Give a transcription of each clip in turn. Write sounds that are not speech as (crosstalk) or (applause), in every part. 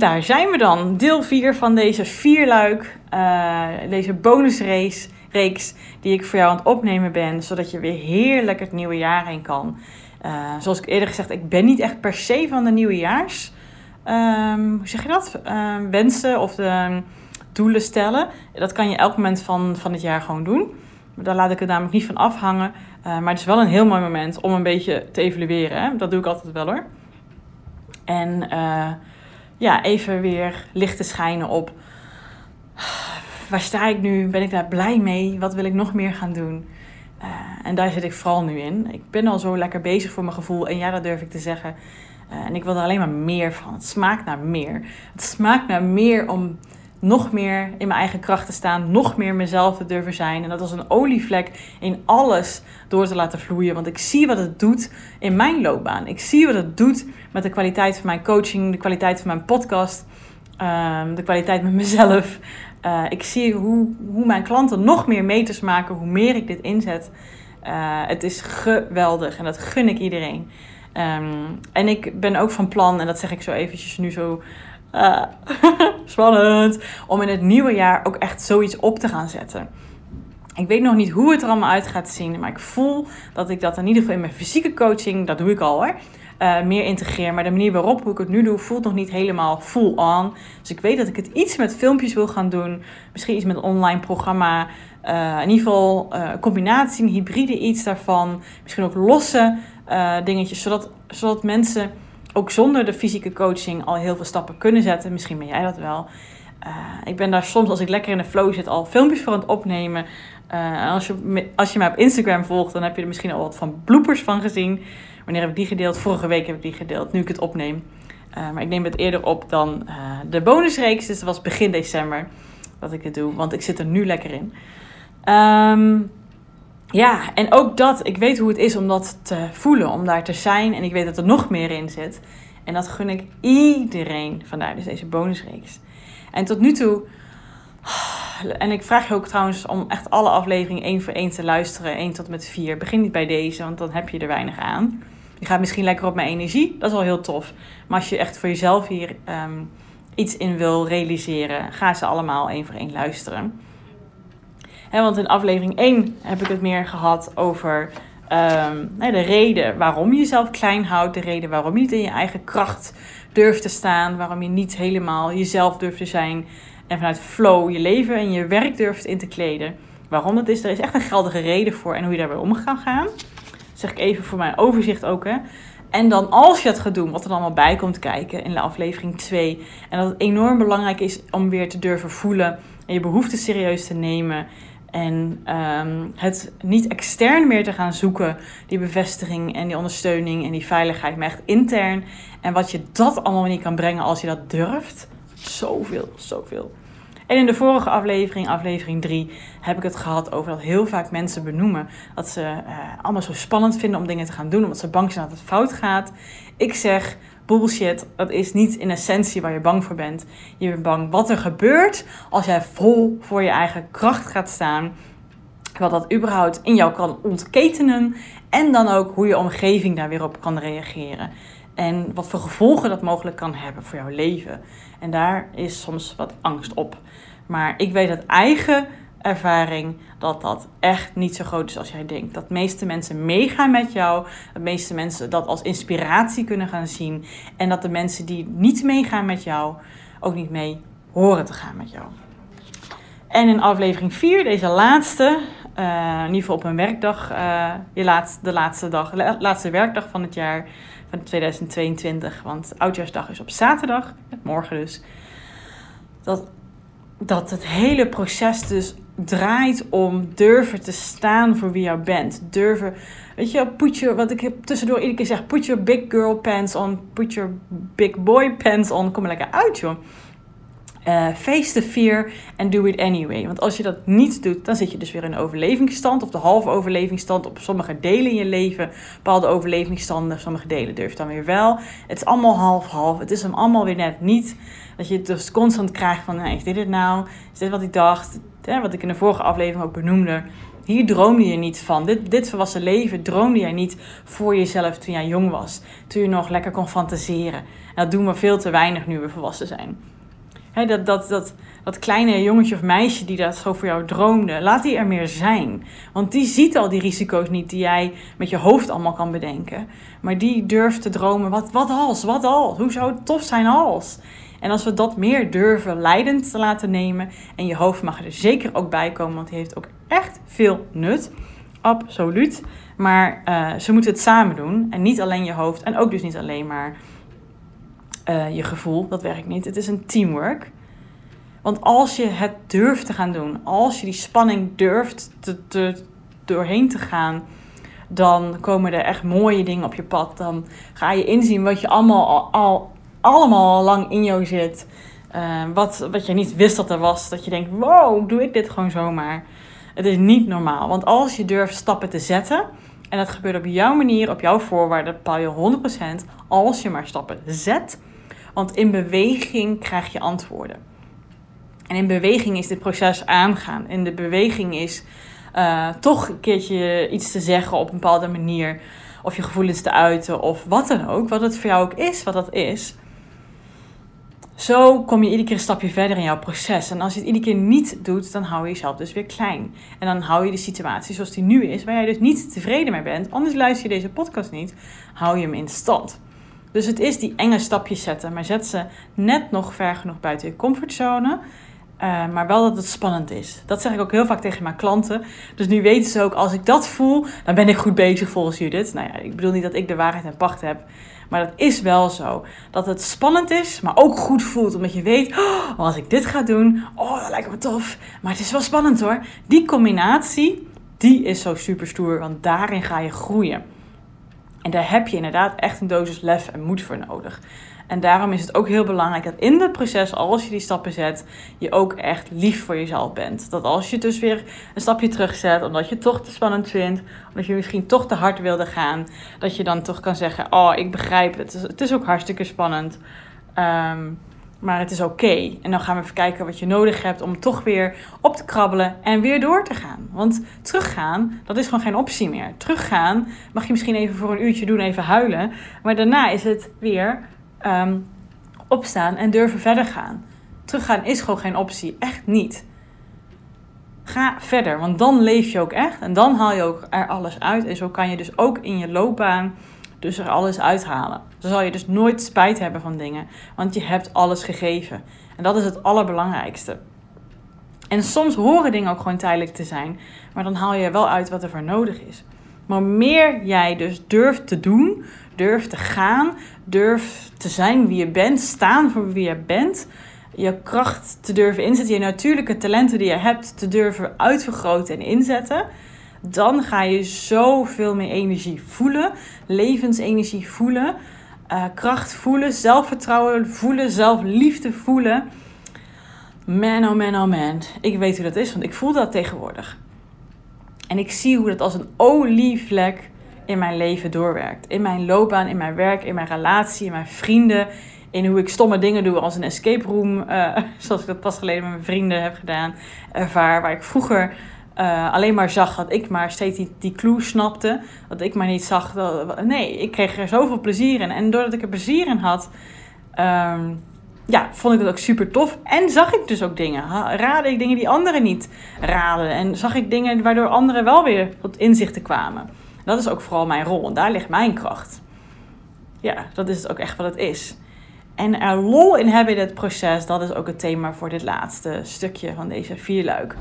daar zijn we dan. Deel 4 van deze vierluik, uh, deze bonusrace reeks die ik voor jou aan het opnemen ben, zodat je weer heerlijk het nieuwe jaar heen kan. Uh, zoals ik eerder gezegd, ik ben niet echt per se van de nieuwejaars. Um, hoe zeg je dat? Uh, wensen of de doelen stellen. Dat kan je elk moment van, van het jaar gewoon doen. Daar laat ik het namelijk niet van afhangen. Uh, maar het is wel een heel mooi moment om een beetje te evalueren. Hè? Dat doe ik altijd wel hoor. En ja, even weer licht te schijnen op waar sta ik nu? Ben ik daar blij mee? Wat wil ik nog meer gaan doen? Uh, en daar zit ik vooral nu in. Ik ben al zo lekker bezig voor mijn gevoel. En ja, dat durf ik te zeggen. Uh, en ik wil er alleen maar meer van. Het smaakt naar meer. Het smaakt naar meer om nog meer in mijn eigen kracht staan. Nog meer mezelf te durven zijn. En dat als een olievlek in alles door te laten vloeien. Want ik zie wat het doet in mijn loopbaan. Ik zie wat het doet met de kwaliteit van mijn coaching. De kwaliteit van mijn podcast. Uh, de kwaliteit met mezelf. Uh, ik zie hoe, hoe mijn klanten nog meer meters maken, hoe meer ik dit inzet. Uh, het is geweldig en dat gun ik iedereen. Um, en ik ben ook van plan, en dat zeg ik zo eventjes nu zo uh, (laughs) spannend, om in het nieuwe jaar ook echt zoiets op te gaan zetten. Ik weet nog niet hoe het er allemaal uit gaat zien, maar ik voel dat ik dat in ieder geval in mijn fysieke coaching, dat doe ik al hoor, uh, meer integreer. Maar de manier waarop ik het nu doe, voelt nog niet helemaal full on. Dus ik weet dat ik het iets met filmpjes wil gaan doen. Misschien iets met een online programma. Uh, in ieder geval uh, een combinatie, een hybride iets daarvan. Misschien ook losse dingetjes, zodat, zodat mensen ook zonder de fysieke coaching al heel veel stappen kunnen zetten. Misschien ben jij dat wel. ik ben daar soms, als ik lekker in de flow zit, al filmpjes voor aan het opnemen. als, je, als je mij op Instagram volgt, dan heb je er misschien al wat van bloopers van gezien. Wanneer heb ik die gedeeld? Vorige week heb ik die gedeeld, nu ik het opneem. Uh, maar ik neem het eerder op dan de bonusreeks. Dus het was begin december dat ik het doe. Want ik zit er nu lekker in. Um, ja, en ook dat. Ik weet hoe het is om dat te voelen. Om daar te zijn. En ik weet dat er nog meer in zit. En dat gun ik iedereen. Vandaar dus deze bonusreeks. En tot nu toe... (sighs) En ik vraag je ook trouwens om echt alle afleveringen één voor één te luisteren. 1 tot met 4. Begin niet bij deze, want dan heb je er weinig aan. Je gaat misschien lekker op mijn energie. Dat is al heel tof. Maar als je echt voor jezelf hier um, iets in wil realiseren, ga ze allemaal één voor één luisteren. Want in aflevering 1 heb ik het meer gehad over um, de reden waarom je jezelf klein houdt. De reden waarom je niet in je eigen kracht durft te staan. Waarom je niet helemaal jezelf durft te zijn. En vanuit flow je leven en je werk durft in te kleden. Waarom dat is, er is echt een geldige reden voor en hoe je daarbij om kan gaan zeg ik even voor mijn overzicht ook. Hè. En dan als je het gaat doen, wat er allemaal bij komt kijken in de aflevering 2. En dat het enorm belangrijk is om weer te durven voelen en je behoeften serieus te nemen. En um, het niet extern meer te gaan zoeken, die bevestiging en die ondersteuning en die veiligheid, maar echt intern. En wat je dat allemaal niet kan brengen als je dat durft. Zoveel, zoveel. En in de vorige aflevering, aflevering 3, heb ik het gehad over dat heel vaak mensen benoemen dat ze uh, allemaal zo spannend vinden om dingen te gaan doen, omdat ze bang zijn dat het fout gaat. Ik zeg, bullshit, dat is niet in essentie waar je bang voor bent. Je bent bang wat er gebeurt als jij vol voor je eigen kracht gaat staan. Wat dat überhaupt in jou kan ontketenen. En dan ook hoe je omgeving daar weer op kan reageren. En wat voor gevolgen dat mogelijk kan hebben voor jouw leven. En daar is soms wat angst op. Maar ik weet uit eigen ervaring dat dat echt niet zo groot is als jij denkt. Dat de meeste mensen meegaan met jou. Dat de meeste mensen dat als inspiratie kunnen gaan zien. En dat de mensen die niet meegaan met jou ook niet mee horen te gaan met jou. En in aflevering 4, deze laatste, uh, in ieder geval op een werkdag, uh, je laatste, de laatste dag, laatste werkdag van het jaar van 2022. Want Oudjaarsdag is op zaterdag, morgen dus. Dat, dat het hele proces dus draait om durven te staan voor wie je bent. Durven, weet je, put your, wat ik tussendoor iedere keer zeg, put your big girl pants on, put your big boy pants on. Kom er lekker uit, joh. Uh, face the fear and do it anyway. Want als je dat niet doet, dan zit je dus weer in overlevingsstand of de halve overlevingsstand op sommige delen in je leven. Bepaalde overlevingsstanden, sommige delen durf je dan weer wel. Het is allemaal half-half. Het is hem allemaal weer net niet. Dat je het dus constant krijgt van, nee, is dit het nou? Is dit wat ik dacht? wat ik in de vorige aflevering ook benoemde. Hier droomde je niet van. Dit, dit volwassen leven droomde jij niet voor jezelf toen jij jong was. Toen je nog lekker kon fantaseren. En dat doen we veel te weinig nu we volwassen zijn. Dat, dat, dat, dat kleine jongetje of meisje die dat zo voor jou droomde, laat die er meer zijn. Want die ziet al die risico's niet die jij met je hoofd allemaal kan bedenken. Maar die durft te dromen, wat, wat als, wat als, hoe zou het tof zijn als. En als we dat meer durven leidend te laten nemen, en je hoofd mag er zeker ook bij komen, want die heeft ook echt veel nut. Absoluut. Maar uh, ze moeten het samen doen en niet alleen je hoofd en ook dus niet alleen maar uh, je gevoel. Dat werkt niet. Het is een teamwork. Want als je het durft te gaan doen, als je die spanning durft te, doorheen te gaan, dan komen er echt mooie dingen op je pad. Dan ga je inzien wat je allemaal al, al allemaal al lang in jou zit. Uh, wat, wat je niet wist dat er was. Dat je denkt, wow, doe ik dit gewoon zomaar. Het is niet normaal. Want als je durft stappen te zetten, en dat gebeurt op jouw manier, op jouw voorwaarden, bepaal je 100% als je maar stappen zet. Want in beweging krijg je antwoorden. En in beweging is dit proces aangaan. In de beweging is uh, toch een keertje iets te zeggen op een bepaalde manier. Of je gevoelens te uiten of wat dan ook. Wat het voor jou ook is, wat dat is. Zo kom je iedere keer een stapje verder in jouw proces. En als je het iedere keer niet doet, dan hou je jezelf dus weer klein. En dan hou je de situatie zoals die nu is, waar jij dus niet tevreden mee bent. Anders luister je deze podcast niet. Hou je hem in stand. Dus het is die enge stapjes zetten, maar zet ze net nog ver genoeg buiten je comfortzone. Uh, maar wel dat het spannend is. Dat zeg ik ook heel vaak tegen mijn klanten. Dus nu weten ze ook, als ik dat voel, dan ben ik goed bezig volgens Judith. Nou ja, ik bedoel niet dat ik de waarheid en pacht heb. Maar dat is wel zo. Dat het spannend is, maar ook goed voelt. Omdat je weet, oh, als ik dit ga doen, oh, dat lijkt me tof. Maar het is wel spannend hoor. Die combinatie, die is zo super stoer. Want daarin ga je groeien. En daar heb je inderdaad echt een dosis lef en moed voor nodig. En daarom is het ook heel belangrijk dat in het proces, als je die stappen zet, je ook echt lief voor jezelf bent. Dat als je dus weer een stapje terugzet, omdat je het toch te spannend vindt, omdat je misschien toch te hard wilde gaan, dat je dan toch kan zeggen: Oh, ik begrijp het. Het is ook hartstikke spannend. Um, maar het is oké. En dan gaan we even kijken wat je nodig hebt om toch weer op te krabbelen en weer door te gaan. Want teruggaan, dat is gewoon geen optie meer. Teruggaan mag je misschien even voor een uurtje doen, even huilen. Maar daarna is het weer um, opstaan en durven verder gaan. Teruggaan is gewoon geen optie. Echt niet. Ga verder, want dan leef je ook echt. En dan haal je ook er alles uit. En zo kan je dus ook in je loopbaan dus er alles uithalen. Dan zal je dus nooit spijt hebben van dingen, want je hebt alles gegeven. En dat is het allerbelangrijkste. En soms horen dingen ook gewoon tijdelijk te zijn, maar dan haal je wel uit wat er voor nodig is. Maar meer jij dus durft te doen, durft te gaan, durft te zijn wie je bent, staan voor wie je bent, je kracht te durven inzetten, je natuurlijke talenten die je hebt te durven uitvergroten en inzetten, dan ga je zoveel meer energie voelen, levensenergie voelen, uh, kracht voelen, zelfvertrouwen voelen, zelfliefde voelen. Man, oh man, oh man. Ik weet hoe dat is, want ik voel dat tegenwoordig. En ik zie hoe dat als een olievlek in mijn leven doorwerkt. In mijn loopbaan, in mijn werk, in mijn relatie, in mijn vrienden. In hoe ik stomme dingen doe als een escape room. Uh, (laughs) zoals ik dat pas geleden met mijn vrienden heb gedaan. Ervaar. Waar ik vroeger uh, alleen maar zag dat ik maar steeds die, die clue snapte. Dat ik maar niet zag. Nee, ik kreeg er zoveel plezier in. En doordat ik er plezier in had, um, ja, vond ik het ook super tof. En zag ik dus ook dingen. Raadde ik dingen die anderen niet raden. En zag ik dingen waardoor anderen wel weer tot inzichten kwamen. Dat is ook vooral mijn rol. En daar ligt mijn kracht. Ja, dat is ook echt wat het is. En er lol in hebben in het proces, dat is ook het thema voor dit laatste stukje van deze vierluik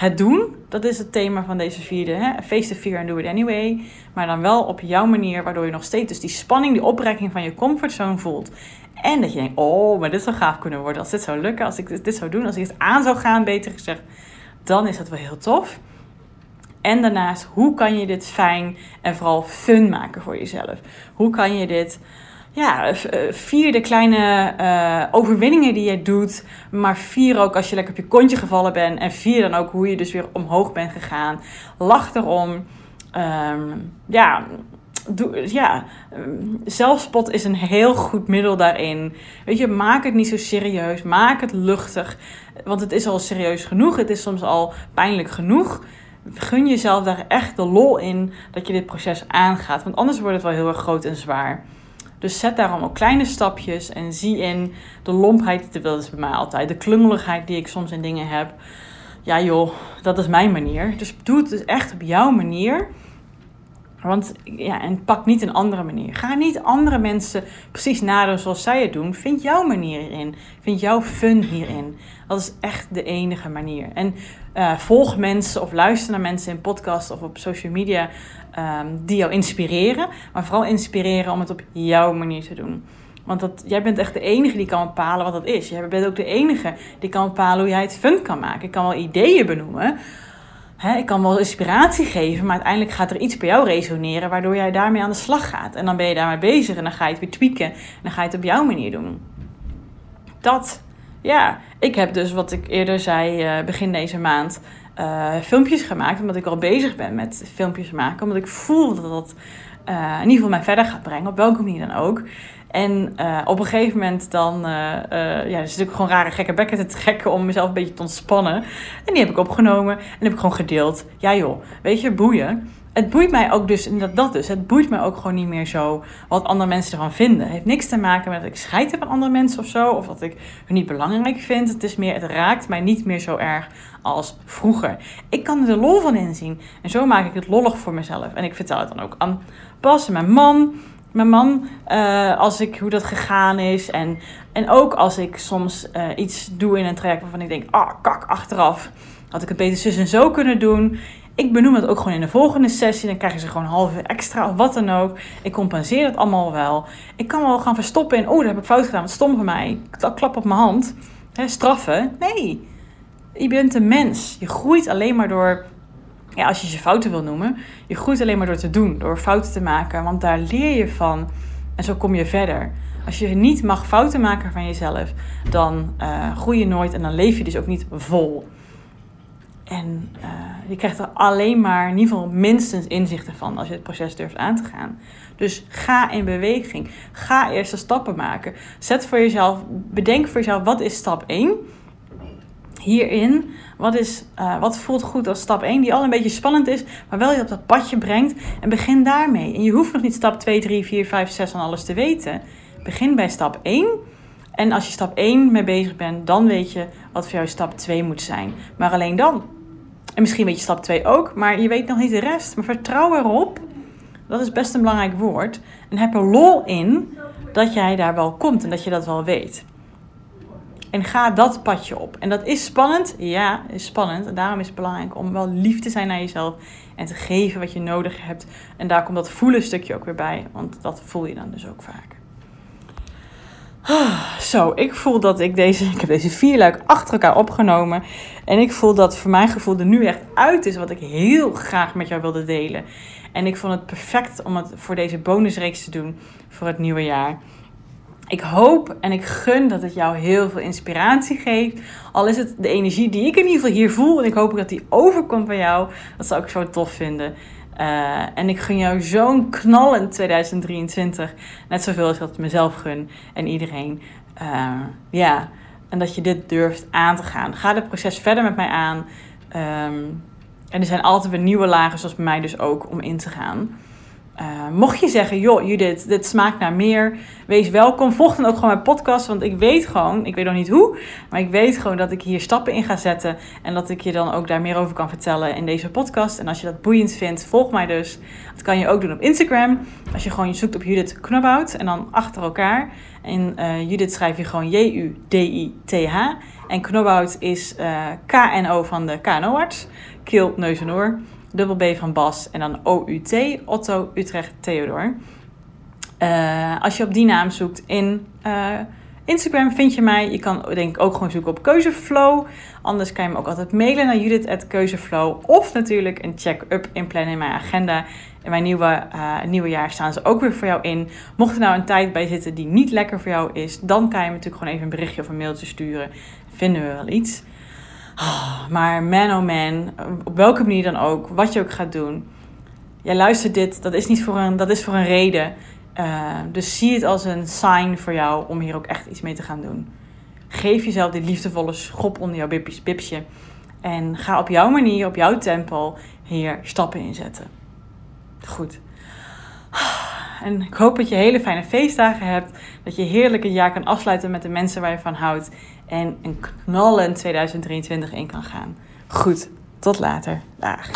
het doen, dat is het thema van deze vierde. Hè? Face the fear and do it anyway. Maar dan wel op jouw manier, waardoor je nog steeds dus die spanning, die oprekking van je comfortzone voelt. En dat je denkt, oh, maar dit zou gaaf kunnen worden als dit zou lukken. Als ik dit zou doen, als ik het aan zou gaan, beter gezegd. Dan is dat wel heel tof. En daarnaast, hoe kan je dit fijn en vooral fun maken voor jezelf? Hoe kan je dit ja, eh, vier de kleine uh, overwinningen die je doet. Maar vier ook als je lekker op je kontje gevallen bent. En vier dan ook hoe je dus weer omhoog bent gegaan. Lach erom. Um, ja, doe, ja, zelfspot is een heel goed middel daarin. Weet je, maak het niet zo serieus. Maak het luchtig. Want het is al serieus genoeg. Het is soms al pijnlijk genoeg. Gun jezelf daar echt de lol in dat je dit proces aangaat. Want anders wordt het wel heel erg groot en zwaar. Dus zet daarom ook kleine stapjes en zie in de lompheid, dat is bij mij altijd, de klungeligheid die ik soms in dingen heb. Ja joh, dat is mijn manier. Dus doe het dus echt op jouw manier. Want ja, en pak niet een andere manier. Ga niet andere mensen precies nadoen zoals zij het doen. Vind jouw manier hierin. Vind jouw fun hierin. Dat is echt de enige manier. En uh, volg mensen of luister naar mensen in podcast of op social media um, die jou inspireren. Maar vooral inspireren om het op jouw manier te doen. Want dat, jij bent echt de enige die kan bepalen wat dat is. Jij bent ook de enige die kan bepalen hoe jij het fun kan maken. Ik kan wel ideeën benoemen ik kan wel inspiratie geven, maar uiteindelijk gaat er iets bij jou resoneren waardoor jij daarmee aan de slag gaat. En dan ben je daarmee bezig en dan ga je het weer tweaken en dan ga je het op jouw manier doen. Dat, ja, ik heb dus wat ik eerder zei uh, begin deze maand uh, filmpjes gemaakt, omdat ik al bezig ben met filmpjes maken, omdat ik voel dat dat uh, in ieder geval mij verder gaat brengen, op welke manier dan ook. En op een gegeven moment dan, ja, zit ik gewoon rare gekke bekken te trekken om mezelf een beetje te ontspannen. En die heb ik opgenomen en heb ik gewoon gedeeld. Ja joh, weet je, boeien. Het boeit mij ook dus, dat, dat dus, het boeit mij ook gewoon niet meer zo wat andere mensen ervan vinden. Het heeft niks te maken met dat ik scheid heb aan andere mensen of zo, of dat ik hun niet belangrijk vind. Het is meer, het raakt mij niet meer zo erg als vroeger. Ik kan er de lol van inzien en zo maak ik het lollig voor mezelf. En ik vertel het dan ook aan Bas en mijn man mijn man, uh, als ik, hoe dat gegaan is. En, en ook als ik soms uh, iets doe in een traject waarvan ik denk, ah, oh, kak, achteraf had ik het beter zus en zo kunnen doen. Ik benoem het ook gewoon in de volgende sessie. Dan krijgen ze gewoon een halve extra of wat dan ook. Ik compenseer het allemaal wel. Ik kan wel gaan verstoppen in, oh, dat heb ik fout gedaan. Wat stom van mij. Ik klap op mijn hand. Straffen. Nee. Je bent een mens. Je groeit alleen maar door ja, als je ze fouten wil noemen, je groeit alleen maar door te doen, door fouten te maken, want daar leer je van en zo kom je verder. Als je niet mag fouten maken van jezelf, dan uh, groei je nooit en dan leef je dus ook niet vol. En uh, je krijgt er alleen maar, in ieder geval minstens inzichten van als je het proces durft aan te gaan. Dus ga in beweging. Ga eerste stappen maken. Zet voor jezelf, bedenk voor jezelf, wat is stap 1? hierin. Wat, is, uh, wat voelt goed als stap 1, die al een beetje spannend is, maar wel je op dat padje brengt. En begin daarmee. En je hoeft nog niet stap 2, 3, 4, 5, 6 van alles te weten. Begin bij stap 1. En als je stap 1 mee bezig bent, dan weet je wat voor jou stap 2 moet zijn. Maar alleen dan. En misschien weet je stap 2 ook, maar je weet nog niet de rest. Maar vertrouw erop, dat is best een belangrijk woord. En heb er lol in dat jij daar wel komt en dat je dat wel weet. En ga dat padje op. En dat is spannend. Ja, is spannend. En daarom is het belangrijk om wel lief te zijn naar jezelf. En te geven wat je nodig hebt. En daar komt dat voelen stukje ook weer bij. Want dat voel je dan dus ook vaak. (sighs) Zo, ik voel dat ik deze, ik heb deze vier luik achter elkaar opgenomen. En ik voel dat voor mijn gevoel er nu echt uit is wat ik heel graag met jou wilde delen. En ik vond het perfect om het voor deze bonusreeks te doen voor het nieuwe jaar. Ik hoop en ik gun dat het jou heel veel inspiratie geeft. Al is het de energie die ik in ieder geval hier voel. En ik hoop dat die overkomt bij jou. Dat zou ik zo tof vinden. Uh, en ik gun jou zo'n knallend 2023. Net zoveel als dat ik mezelf gun en iedereen. Uh, ja, en dat je dit durft aan te gaan. Ga het proces verder met mij aan. Um, en er zijn altijd weer nieuwe lagen, zoals bij mij dus ook, om in te gaan. Uh, mocht je zeggen, joh Judith, dit smaakt naar meer, wees welkom. Volg dan ook gewoon mijn podcast, want ik weet gewoon, ik weet nog niet hoe, maar ik weet gewoon dat ik hier stappen in ga zetten en dat ik je dan ook daar meer over kan vertellen in deze podcast. En als je dat boeiend vindt, volg mij dus. Dat kan je ook doen op Instagram. Als je gewoon zoekt op Judith Knobhout en dan achter elkaar. En uh, Judith schrijf je gewoon J-U-D-I-T-H. En Knobhout is uh, K-N-O van de KNO-arts, keel, neus en oor dubbel B van Bas en dan OUT, Otto Utrecht Theodor. Uh, als je op die naam zoekt in uh, Instagram vind je mij. Je kan denk ik ook gewoon zoeken op Keuzeflow. Anders kan je me ook altijd mailen naar judith.keuzeflow. Of natuurlijk een check-up inplannen in mijn agenda. In mijn nieuwe, uh, nieuwe jaar staan ze ook weer voor jou in. Mocht er nou een tijd bij zitten die niet lekker voor jou is... dan kan je me natuurlijk gewoon even een berichtje of een mailtje sturen. Vinden we wel iets. Maar man oh man, op welke manier dan ook, wat je ook gaat doen. jij luistert dit, dat is niet voor een, dat is voor een reden. Uh, dus zie het als een sign voor jou om hier ook echt iets mee te gaan doen. Geef jezelf die liefdevolle schop onder jouw bipsje. En ga op jouw manier, op jouw tempo hier stappen inzetten. Goed. En ik hoop dat je hele fijne feestdagen hebt. Dat je heerlijk een jaar kan afsluiten met de mensen waar je van houdt. En een knallend 2023 in kan gaan. Goed, tot later. Dag.